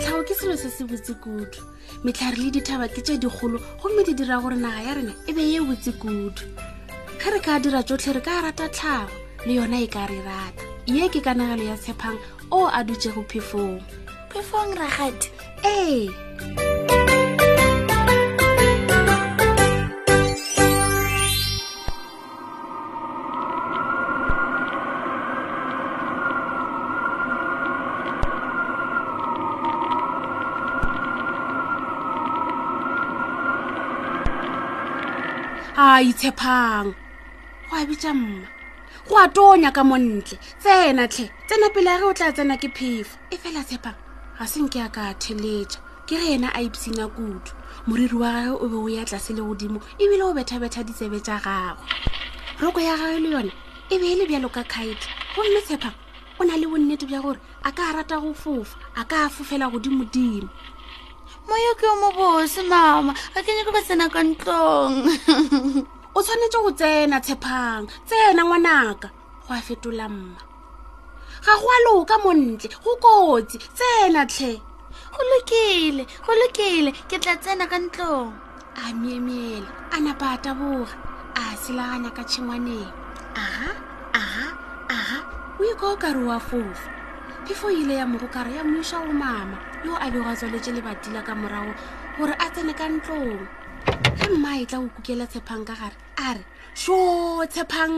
tlhago ke selo se se botse kudu metlhare le dithaba ke tše dikgolo gomme di dira gore naga ya rena e be ye botse kudu ge re ka dira tsotlhe re ka rata tlhago le yona e ka re rata ye ke kanagelo ya tshepang o a dutšego phefong phefong ragadi ee a itshepang go a bitša mma go a tonya ka montle tsena tlhe tsena pele ya ge o tla tsena ke phefo e fela tshepa ga se nke a ka a theletša ke ge yena a ipsina kudu moriri wa gage o be o ya tlase le godimo ebile o bethabetha ditsebe tša gagwe roko ya gage le yone e be e le bjalo ka kite gomme tshepa o na le bonnete bja gore a ka rata go fofa a ka fofela godimodimo moyo ke yo mobose mama a ke nyako ba tsena ka ntlong o tshwanetse go tsena tshepang tsena ngwanaka go a fetola mma ga go a loka mo ntle go kotsi tsena tlhe go lokile go lokile ke tla tsena ka ntlong a miemiela a napa a taboga a selaganya ka tšhengwaneng aga aga aga o iko o kare wa fofa phefo e ile ya mogokara ya moša go mama yo a bego a tswaletse lebatila ka morago gore a tsene ka ntlong ge mma e tla go kukela tshepang ka gare a re sho tshepang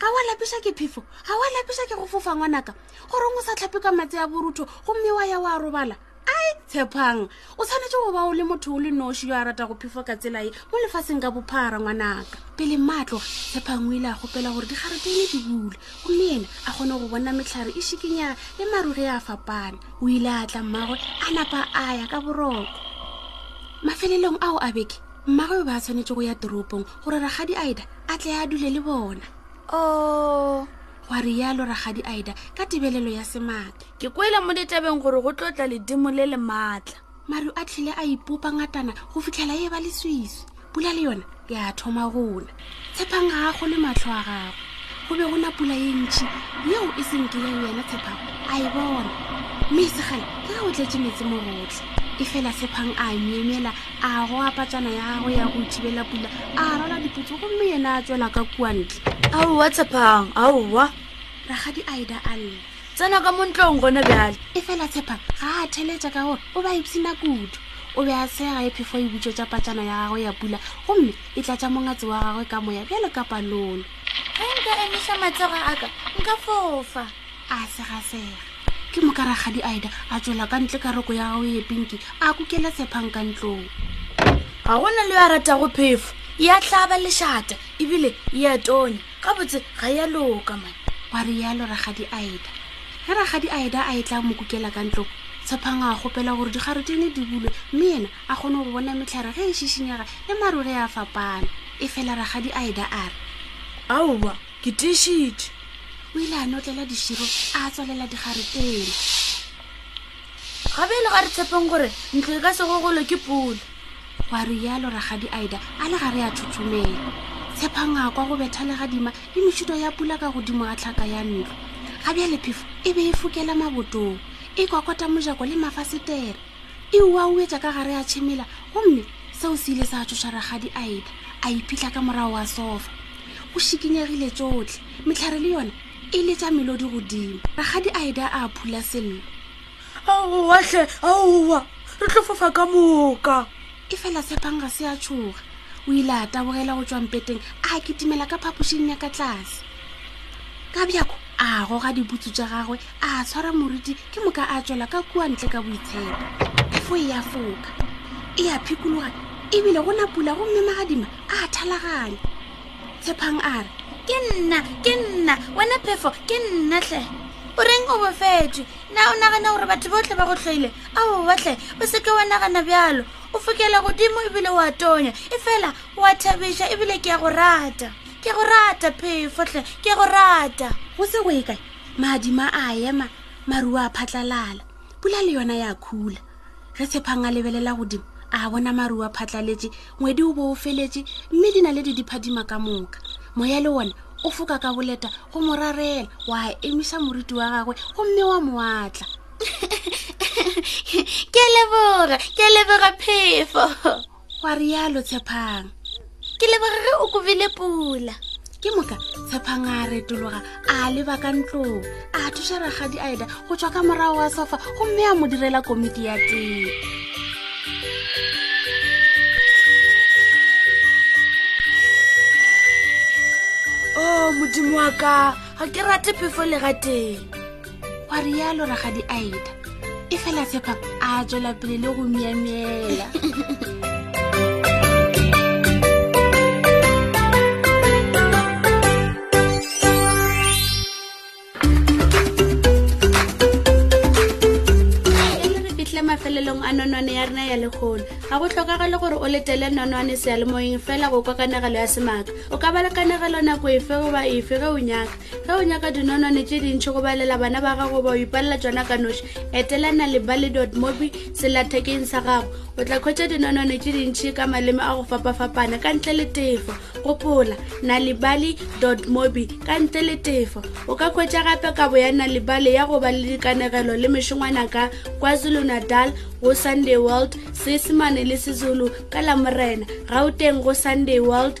ga wa lapiša ke phefo ga wa lapiša ke go fofa ngwanaka gore o sa tlhape ka matse ya borutho gomme wa ya wa robala ai tshepang o tshwanetse go ba o le motho o le noši yo a rata go phefo ka tselae mo lefaseng ka bophara ngwanaka pele maatlo tshepang o ile a gopela gore digaretene di bule gomme ena a kgone go bona metlhare e šikinyana le maruge a fapana o ile a tla mmagwe a napa a ya ka boroko mafelelong ao a beke mmagwe ba tshwanetse go ya toropong gore ragadi aida a tle a dule le bona o oh. gwa rialo ragadi aida ka tebelelo ya semaka ke kwele mo ditabeng gore go tlotla ledimo le le maatla mario a tlhile a ipopa ngatana go fitlhela e ba leswiswi pula le yona ya thoma gona tshepang ga go le matlho a gago go be go na pula ye ntšhi yeo e senke ya yena tshephang a e bona mme e segale ka o tletse metse morotle e fela tshephang a nyemela a go apatsana ya gago ya go thibela pula a rwala dipotso gomme yena a tswela ka kuantle aowa tshephang aowa ragadi a eda a lle tsena ka montlong gone bjale e fela tshephang ga a theletša ka gore o ba ipsina kudu o be a sega e phefo e butšetša patsana ya gago ya pula gomme e tlatša mongatse wa gagwe ka moya bjalo ka palolo ge nka emiša matsoga aka nka fofa a segasega ke mokaragadi aida a tswela ka ntle ka roko ya gago ye pinki a kokela tshephang ka ntlong ga go na le yo a ratago phefo ya tlaba lešata ebile ya tonya ka botse ga ya loka mane wa re yalo ragadi aida ge ragadi aida a e tla mo kokela ka ntlong tshephang a kgopela gore dikgaretene di bulwe mme ena a kgone go bona metlhare ge e šišinyega le maru ge a fapana e fela ragadi a eda a re aowa ke tišitše o ile a notlela diširo a tswalela digareteng gabe e le ga re tshepeng gore ntlo e ka segogolo ke pula wa re yalo ragadi aida a le ga re a thothomela tshepang a kwa go betha legadima le mešuto ya pula ka godimo ga tlhaka ya ntlo ga bja lephefo e be e fokela mabotong e kokota mojako le mafasetere ewa o etša ka gare a tšhemela gomme seo se ile sa tšhoša ragadi a eta a iphitlha ka morago wa sofa go šikinyegile tšotlhe metlhare le yone e le tša melodi godimo ragadi a eda a phula sello aowatlhe aowa re tlo fofa ka moka e fela tshepang ga se a tšhoga o ile a tabogela go tswang peteng a kitimela ka phapošing ya ka tlase ka bjako a goga dibutsu tša gagwe a tshwara moriti ke moka a tswela ka kua ntle ka boitshepo efo e ya foka e ya phikologa ebile go na pula gomme magadima a thalaganya tshepang a re ke nna ke nna wena phefo ke nna tlhe o reng o bofetswe na o nagana gore batho botlhe ba go tlhoile ao botlhe o seke wa nagana bjalo o fokela godimo ebile o a tonya e fela o a thabiša ebile ke ya go rata ke go rata phefotlhe ke go rata go se go e kae madima a ema marua a phatlalala pula le yona ya khula ge tshephang a lebelela godimo a bona marua a phatlaletše ngwedi o bo o feletše mme di na le di diphadima ka moka moya le ona o foka ka boleta go mo rarela wa emisa moriti wa gagwe gomme wa moatla ke leboga ke leboga phefo wa rialo tshephang ke lebogege o kobile pula ke moka tshephang a retologa a leba ka ntlong a thuša ragadi a eda go tswa ka morago wa sofa gomme a mo direla komiti ya tee o oh, modimo wa ka ga ke rate phefo le gateng wa rialo ragadi aida e fela tshepa a tswela pele le go miamiela mafelelong a nonwane ya rena ya lekgolo ga go tlhokagale gore o letele nonwane sealemoyeng fela go kwa kanegelo ya semaka o ka ba le kanegelo nako efe goba efe ge o nyaka ge o nyaka dinonwane tše dintšhi go balela bana ba gago ba o ipalela tsona ka noši etelana le bale dot mobi selathekeng sa gago o tla kgwetsa dinonwane tše dintšhi ka maleme a go fapafapana ka ntle le tefo gopola na lebale dot mobi ka ntle le tefo o ka kgwetsa gape kabo ya na lebale ya go ba le dikanegelo le mešongwana ka kwazulu natal go sunday world seesemane le sezulu ka lamorena gauteng go sunday world